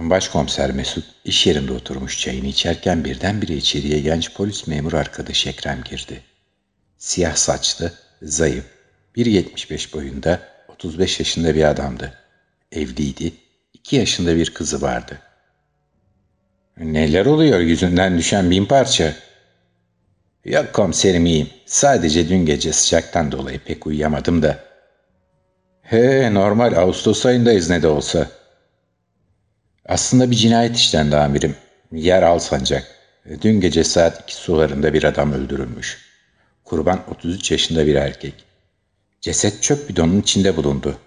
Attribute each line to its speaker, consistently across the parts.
Speaker 1: Başkomiser Mesut iş yerinde oturmuş çayını içerken birdenbire içeriye genç polis memur arkadaşı Ekrem girdi. Siyah saçlı, zayıf, 1.75 boyunda, 35 yaşında bir adamdı. Evliydi, 2 yaşında bir kızı vardı. Neler oluyor yüzünden düşen bin parça? Yok komiserim iyiyim. Sadece dün gece sıcaktan dolayı pek uyuyamadım da. He normal Ağustos ayındayız ne de olsa. Aslında bir cinayet işlendi amirim. Yer al sancak. Dün gece saat iki sularında bir adam öldürülmüş. Kurban 33 yaşında bir erkek. Ceset çöp bidonun içinde bulundu.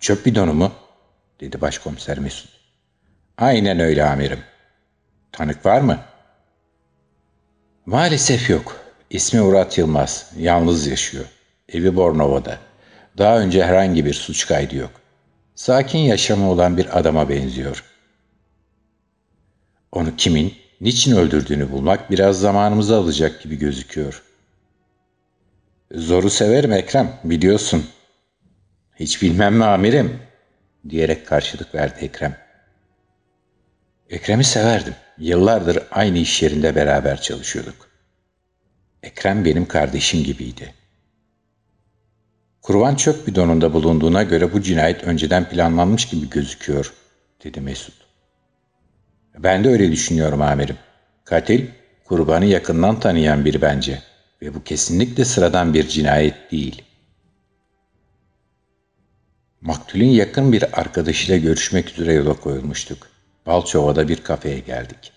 Speaker 1: Çöp bidonu mu? dedi başkomiser Mesut. Aynen öyle amirim. Tanık var mı? Maalesef yok. İsmi Murat Yılmaz. Yalnız yaşıyor. Evi Bornova'da. Daha önce herhangi bir suç kaydı yok. Sakin yaşamı olan bir adama benziyor. Onu kimin, niçin öldürdüğünü bulmak biraz zamanımızı alacak gibi gözüküyor. Zoru severim Ekrem, biliyorsun. Hiç bilmem mi amirim? diyerek karşılık verdi Ekrem. Ekrem'i severdim. Yıllardır aynı iş yerinde beraber çalışıyorduk. Ekrem benim kardeşim gibiydi. Kurban çöp bidonunda bulunduğuna göre bu cinayet önceden planlanmış gibi gözüküyor, dedi Mesut. Ben de öyle düşünüyorum amirim. Katil, kurbanı yakından tanıyan biri bence ve bu kesinlikle sıradan bir cinayet değil. Maktulün yakın bir arkadaşıyla görüşmek üzere yola koyulmuştuk. Balçova'da bir kafeye geldik.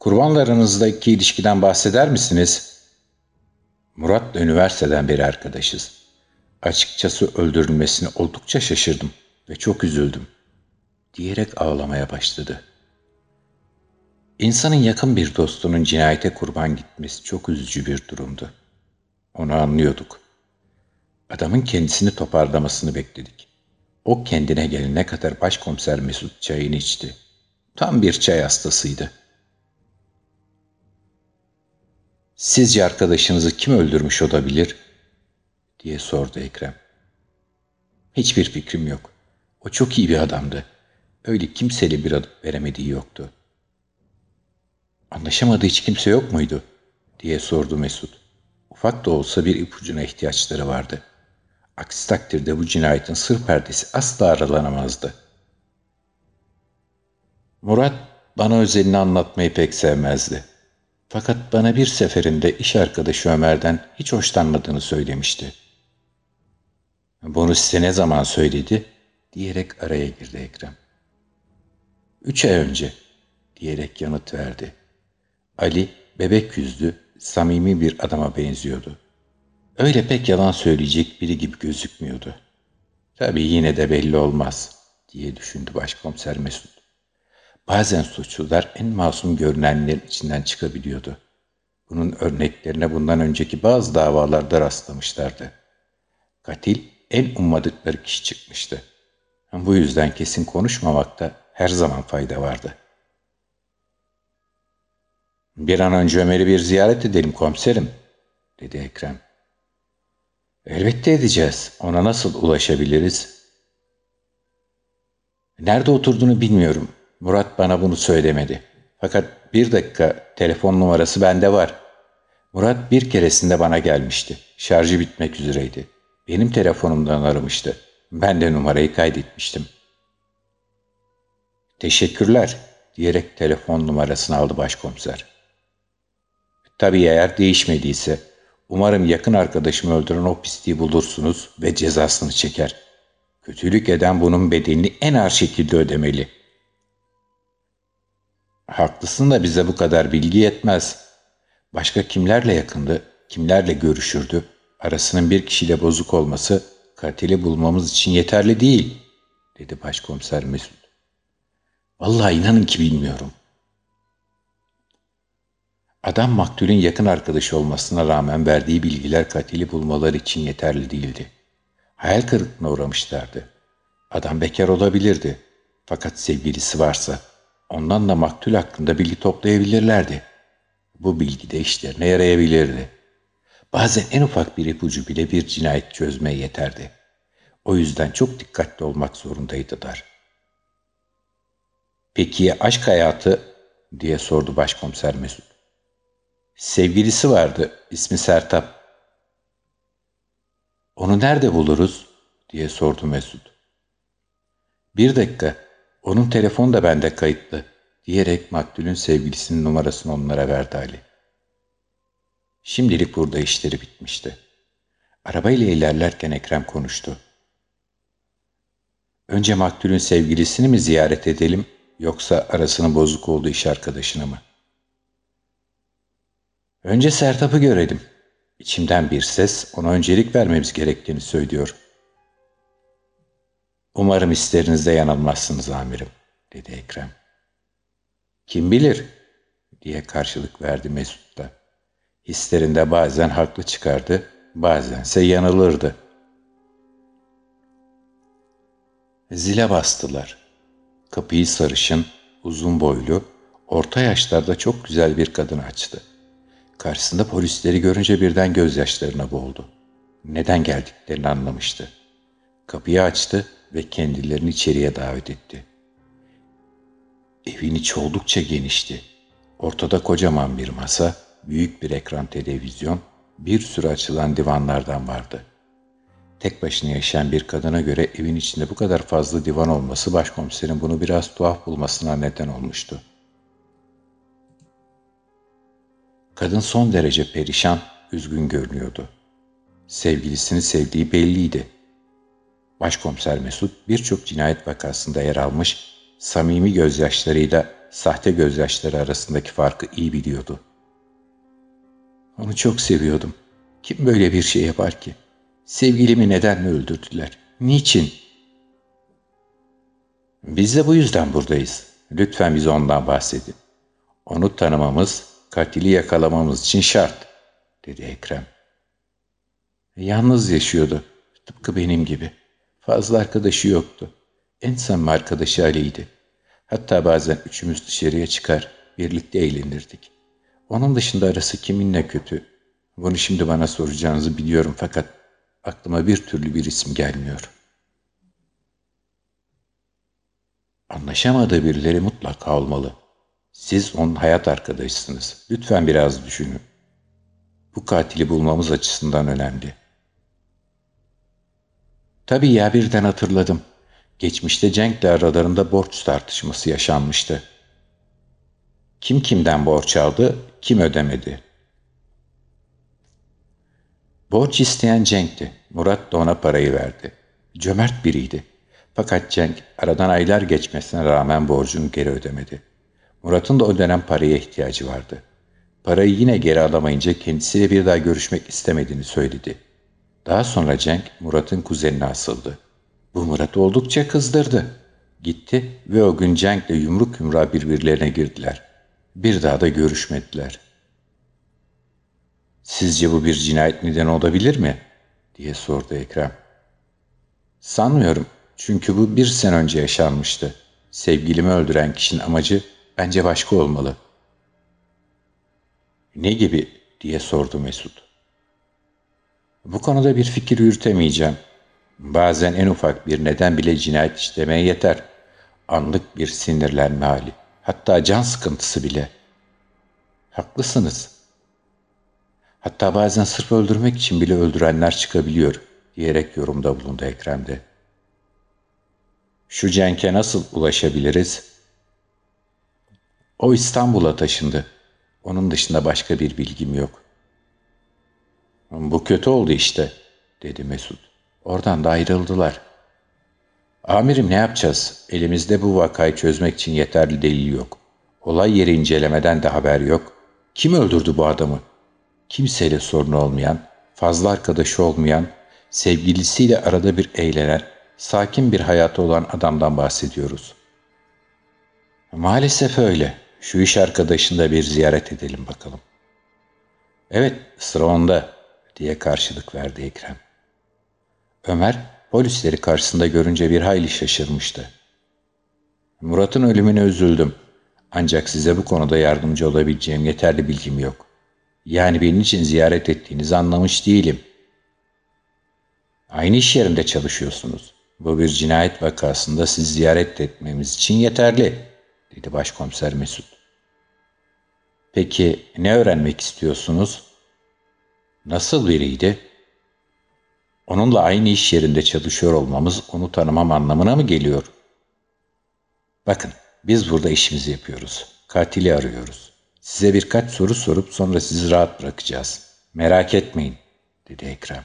Speaker 1: Kurbanlarınızdaki ilişkiden bahseder misiniz? Murat'la üniversiteden beri arkadaşız. Açıkçası öldürülmesine oldukça şaşırdım ve çok üzüldüm. Diyerek ağlamaya başladı. İnsanın yakın bir dostunun cinayete kurban gitmesi çok üzücü bir durumdu. Onu anlıyorduk. Adamın kendisini toparlamasını bekledik. O kendine gelene kadar başkomiser Mesut çayını içti. Tam bir çay hastasıydı. Sizce arkadaşınızı kim öldürmüş olabilir? diye sordu Ekrem. Hiçbir fikrim yok. O çok iyi bir adamdı. Öyle kimseyle bir adım veremediği yoktu. Anlaşamadığı hiç kimse yok muydu? diye sordu Mesut. Ufak da olsa bir ipucuna ihtiyaçları vardı.'' Aksi takdirde bu cinayetin sır perdesi asla aralanamazdı. Murat bana özelini anlatmayı pek sevmezdi. Fakat bana bir seferinde iş arkadaşı Ömer'den hiç hoşlanmadığını söylemişti. Bunu size ne zaman söyledi? diyerek araya girdi Ekrem. Üç ay önce diyerek yanıt verdi. Ali bebek yüzlü, samimi bir adama benziyordu. Öyle pek yalan söyleyecek biri gibi gözükmüyordu. Tabii yine de belli olmaz diye düşündü başkomiser Mesut. Bazen suçlular en masum görünenlerin içinden çıkabiliyordu. Bunun örneklerine bundan önceki bazı davalarda rastlamışlardı. Katil en ummadıkları kişi çıkmıştı. Bu yüzden kesin konuşmamakta her zaman fayda vardı. Bir an önce Ömer'i bir ziyaret edelim komiserim, dedi Ekrem. Elbette edeceğiz. Ona nasıl ulaşabiliriz? Nerede oturduğunu bilmiyorum. Murat bana bunu söylemedi. Fakat bir dakika telefon numarası bende var. Murat bir keresinde bana gelmişti. Şarjı bitmek üzereydi. Benim telefonumdan aramıştı. Ben de numarayı kaydetmiştim. Teşekkürler diyerek telefon numarasını aldı başkomiser. Tabii eğer değişmediyse Umarım yakın arkadaşımı öldüren o pisliği bulursunuz ve cezasını çeker. Kötülük eden bunun bedelini en ağır şekilde ödemeli. Haklısın da bize bu kadar bilgi yetmez. Başka kimlerle yakındı, kimlerle görüşürdü? Arasının bir kişiyle bozuk olması katili bulmamız için yeterli değil, dedi başkomiser Mesut. Vallahi inanın ki bilmiyorum.'' Adam maktulün yakın arkadaşı olmasına rağmen verdiği bilgiler katili bulmaları için yeterli değildi. Hayal kırıklığına uğramışlardı. Adam bekar olabilirdi. Fakat sevgilisi varsa ondan da maktul hakkında bilgi toplayabilirlerdi. Bu bilgi de işlerine yarayabilirdi. Bazen en ufak bir ipucu bile bir cinayet çözmeye yeterdi. O yüzden çok dikkatli olmak zorundaydılar. Peki aşk hayatı diye sordu başkomiser Mesut. Sevgilisi vardı, ismi Sertap. Onu nerede buluruz? diye sordu Mesut. Bir dakika, onun telefonu da bende kayıtlı diyerek maktulün sevgilisinin numarasını onlara verdi Ali. Şimdilik burada işleri bitmişti. Arabayla ilerlerken Ekrem konuştu. Önce maktulün sevgilisini mi ziyaret edelim yoksa arasının bozuk olduğu iş arkadaşını mı? Önce Sertap'ı görelim. İçimden bir ses ona öncelik vermemiz gerektiğini söylüyor. Umarım isterinizde yanılmazsınız amirim, dedi Ekrem. Kim bilir, diye karşılık verdi Mesut da. Hislerinde bazen haklı çıkardı, bazense yanılırdı. Zile bastılar. Kapıyı sarışın, uzun boylu, orta yaşlarda çok güzel bir kadın açtı. Karşısında polisleri görünce birden gözyaşlarına boğuldu. Neden geldiklerini anlamıştı. Kapıyı açtı ve kendilerini içeriye davet etti. Evin içi oldukça genişti. Ortada kocaman bir masa, büyük bir ekran televizyon, bir sürü açılan divanlardan vardı. Tek başına yaşayan bir kadına göre evin içinde bu kadar fazla divan olması başkomiserin bunu biraz tuhaf bulmasına neden olmuştu. Kadın son derece perişan, üzgün görünüyordu. Sevgilisini sevdiği belliydi. Başkomiser Mesut birçok cinayet vakasında yer almış, samimi gözyaşlarıyla sahte gözyaşları arasındaki farkı iyi biliyordu. Onu çok seviyordum. Kim böyle bir şey yapar ki? Sevgilimi neden öldürdüler? Niçin? Biz de bu yüzden buradayız. Lütfen bize ondan bahsedin. Onu tanımamız, katili yakalamamız için şart, dedi Ekrem. Yalnız yaşıyordu, tıpkı benim gibi. Fazla arkadaşı yoktu. En samimi arkadaşı Ali'ydi. Hatta bazen üçümüz dışarıya çıkar, birlikte eğlenirdik. Onun dışında arası kiminle kötü? Bunu şimdi bana soracağınızı biliyorum fakat aklıma bir türlü bir isim gelmiyor. Anlaşamadığı birileri mutlaka olmalı. Siz onun hayat arkadaşısınız. Lütfen biraz düşünün. Bu katili bulmamız açısından önemli. Tabii ya birden hatırladım. Geçmişte Cenk'le aralarında borç tartışması yaşanmıştı. Kim kimden borç aldı, kim ödemedi. Borç isteyen Cenk'ti. Murat da ona parayı verdi. Cömert biriydi. Fakat Cenk aradan aylar geçmesine rağmen borcunu geri ödemedi. Murat'ın da o dönem paraya ihtiyacı vardı. Parayı yine geri alamayınca kendisiyle bir daha görüşmek istemediğini söyledi. Daha sonra Cenk Murat'ın kuzenine asıldı. Bu Murat'ı oldukça kızdırdı. Gitti ve o gün Cenk'le yumruk yumruğa birbirlerine girdiler. Bir daha da görüşmediler. Sizce bu bir cinayet nedeni olabilir mi? diye sordu Ekrem. Sanmıyorum. Çünkü bu bir sene önce yaşanmıştı. Sevgilimi öldüren kişinin amacı bence başka olmalı. Ne gibi diye sordu Mesut. Bu konuda bir fikir yürütemeyeceğim. Bazen en ufak bir neden bile cinayet işlemeye yeter. Anlık bir sinirlenme hali. Hatta can sıkıntısı bile. Haklısınız. Hatta bazen sırf öldürmek için bile öldürenler çıkabiliyor diyerek yorumda bulundu Ekrem'de. Şu Cenk'e nasıl ulaşabiliriz? O İstanbul'a taşındı. Onun dışında başka bir bilgim yok. Bu kötü oldu işte, dedi Mesut. Oradan da ayrıldılar. Amirim ne yapacağız? Elimizde bu vakayı çözmek için yeterli delil yok. Olay yeri incelemeden de haber yok. Kim öldürdü bu adamı? Kimseyle sorunu olmayan, fazla arkadaşı olmayan, sevgilisiyle arada bir eğlenen, sakin bir hayatı olan adamdan bahsediyoruz. Maalesef öyle. Şu iş arkadaşını da bir ziyaret edelim bakalım. Evet, sıra onda diye karşılık verdi Ekrem. Ömer polisleri karşısında görünce bir hayli şaşırmıştı. Murat'ın ölümüne üzüldüm. Ancak size bu konuda yardımcı olabileceğim yeterli bilgim yok. Yani benim için ziyaret ettiğinizi anlamış değilim. Aynı iş yerinde çalışıyorsunuz. Bu bir cinayet vakasında siz ziyaret etmemiz için yeterli, dedi başkomiser Mesut. Peki ne öğrenmek istiyorsunuz? Nasıl biriydi? Onunla aynı iş yerinde çalışıyor olmamız onu tanımam anlamına mı geliyor? Bakın, biz burada işimizi yapıyoruz. Katili arıyoruz. Size birkaç soru sorup sonra sizi rahat bırakacağız. Merak etmeyin, dedi Ekrem.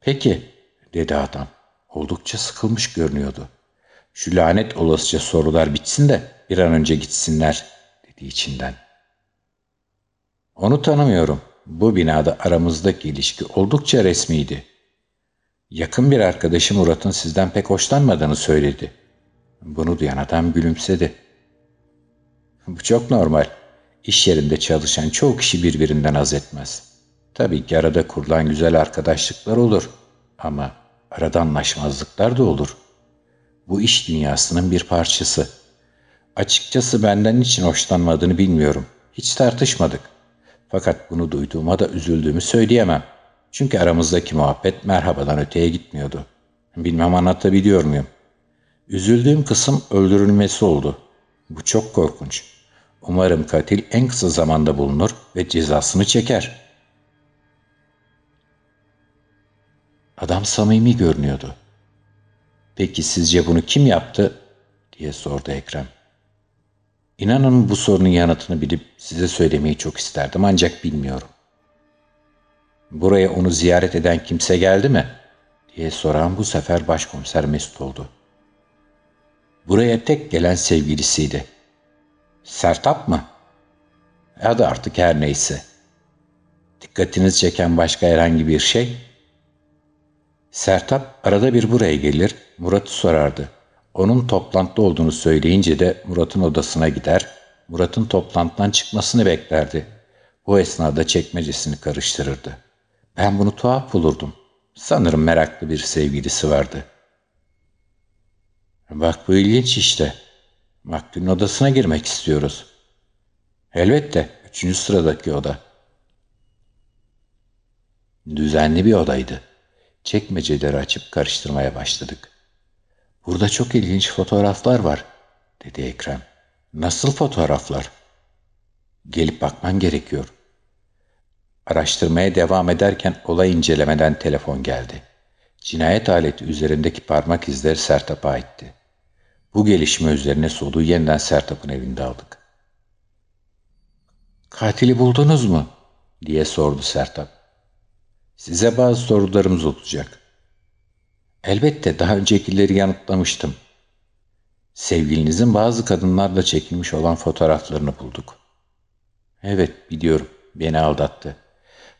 Speaker 1: Peki, dedi adam. Oldukça sıkılmış görünüyordu. Şu lanet olasıca sorular bitsin de bir an önce gitsinler, dedi içinden. Onu tanımıyorum. Bu binada aramızdaki ilişki oldukça resmiydi. Yakın bir arkadaşım Murat'ın sizden pek hoşlanmadığını söyledi. Bunu duyan adam gülümsedi. Bu çok normal. İş yerinde çalışan çoğu kişi birbirinden az etmez. Tabii ki arada kurulan güzel arkadaşlıklar olur. Ama arada anlaşmazlıklar da olur. Bu iş dünyasının bir parçası. Açıkçası benden için hoşlanmadığını bilmiyorum. Hiç tartışmadık. Fakat bunu duyduğuma da üzüldüğümü söyleyemem. Çünkü aramızdaki muhabbet merhabadan öteye gitmiyordu. Bilmem anlatabiliyor muyum? Üzüldüğüm kısım öldürülmesi oldu. Bu çok korkunç. Umarım katil en kısa zamanda bulunur ve cezasını çeker. Adam samimi görünüyordu. Peki sizce bunu kim yaptı? diye sordu Ekrem. İnanın bu sorunun yanıtını bilip size söylemeyi çok isterdim ancak bilmiyorum. Buraya onu ziyaret eden kimse geldi mi? diye soran bu sefer başkomiser Mesut oldu. Buraya tek gelen sevgilisiydi. Sertap mı? Ya da artık her neyse. Dikkatiniz çeken başka herhangi bir şey? Sertap arada bir buraya gelir, Murat'ı sorardı. Onun toplantıda olduğunu söyleyince de Murat'ın odasına gider, Murat'ın toplantıdan çıkmasını beklerdi. Bu esnada çekmecesini karıştırırdı. Ben bunu tuhaf bulurdum. Sanırım meraklı bir sevgilisi vardı. Bak bu ilginç işte. Maktulün odasına girmek istiyoruz. Elbette, üçüncü sıradaki oda. Düzenli bir odaydı. Çekmeceleri açıp karıştırmaya başladık. Burada çok ilginç fotoğraflar var, dedi Ekrem. Nasıl fotoğraflar? Gelip bakman gerekiyor. Araştırmaya devam ederken olay incelemeden telefon geldi. Cinayet aleti üzerindeki parmak izleri Sertap'a aitti. Bu gelişme üzerine soluğu yeniden Sertap'ın evinde aldık. Katili buldunuz mu? diye sordu Sertap. Size bazı sorularımız olacak. Elbette daha öncekileri yanıtlamıştım. Sevgilinizin bazı kadınlarla çekilmiş olan fotoğraflarını bulduk. Evet biliyorum beni aldattı.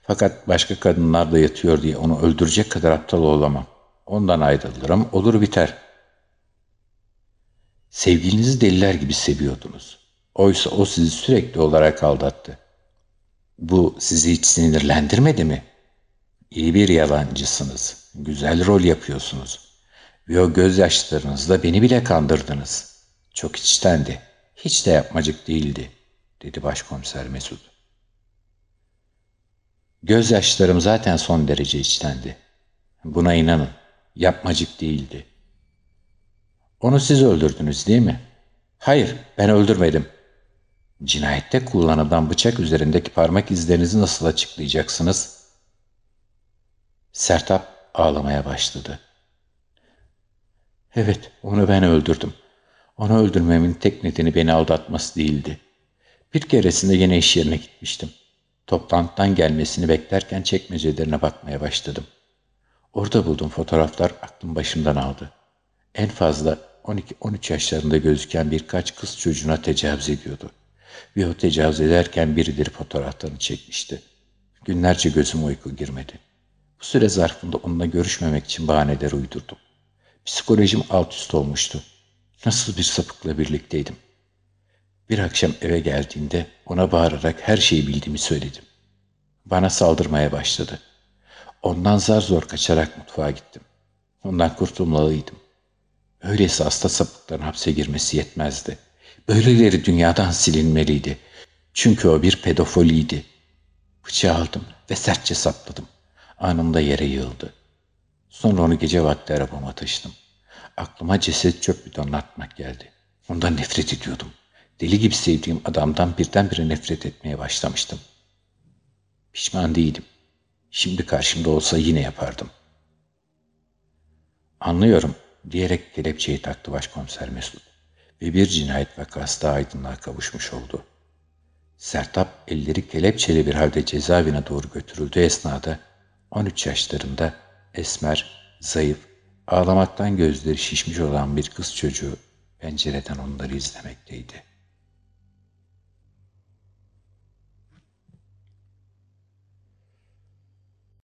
Speaker 1: Fakat başka kadınlarla yatıyor diye onu öldürecek kadar aptal olamam. Ondan ayrılırım olur biter. Sevgilinizi deliler gibi seviyordunuz. Oysa o sizi sürekli olarak aldattı. Bu sizi hiç sinirlendirmedi mi? İyi bir yalancısınız.'' Güzel rol yapıyorsunuz. Ve o gözyaşlarınızla beni bile kandırdınız. Çok içtendi. Hiç de yapmacık değildi, dedi başkomiser Mesut. Gözyaşlarım zaten son derece içtendi. Buna inanın. Yapmacık değildi. Onu siz öldürdünüz değil mi? Hayır, ben öldürmedim. Cinayette kullanılan bıçak üzerindeki parmak izlerinizi nasıl açıklayacaksınız? Sertap ağlamaya başladı. Evet, onu ben öldürdüm. Onu öldürmemin tek nedeni beni aldatması değildi. Bir keresinde yine iş yerine gitmiştim. Toplantıdan gelmesini beklerken çekmecelerine bakmaya başladım. Orada buldum fotoğraflar aklım başımdan aldı. En fazla 12-13 yaşlarında gözüken birkaç kız çocuğuna tecavüz ediyordu. Ve o tecavüz ederken birileri fotoğraflarını çekmişti. Günlerce gözüm uyku girmedi. Süre zarfında onunla görüşmemek için bahaneler uydurdum. Psikolojim alt üst olmuştu. Nasıl bir sapıkla birlikteydim. Bir akşam eve geldiğinde ona bağırarak her şeyi bildiğimi söyledim. Bana saldırmaya başladı. Ondan zar zor kaçarak mutfağa gittim. Ondan kurtulmalıydım. Öyleyse hasta sapıkların hapse girmesi yetmezdi. Böyleleri dünyadan silinmeliydi. Çünkü o bir pedofiliydi. Bıçağı aldım ve sertçe sapladım. Anında yere yığıldı. Sonra onu gece vakti arabama taşıdım. Aklıma ceset çöp bidonuna atmak geldi. Ondan nefret ediyordum. Deli gibi sevdiğim adamdan birdenbire nefret etmeye başlamıştım. Pişman değilim. Şimdi karşımda olsa yine yapardım. Anlıyorum diyerek kelepçeyi taktı başkomiser Mesut ve bir cinayet vakası da aydınlığa kavuşmuş oldu. Sertap elleri kelepçeli bir halde cezaevine doğru götürüldüğü esnada 13 yaşlarında esmer, zayıf, ağlamaktan gözleri şişmiş olan bir kız çocuğu pencereden onları izlemekteydi.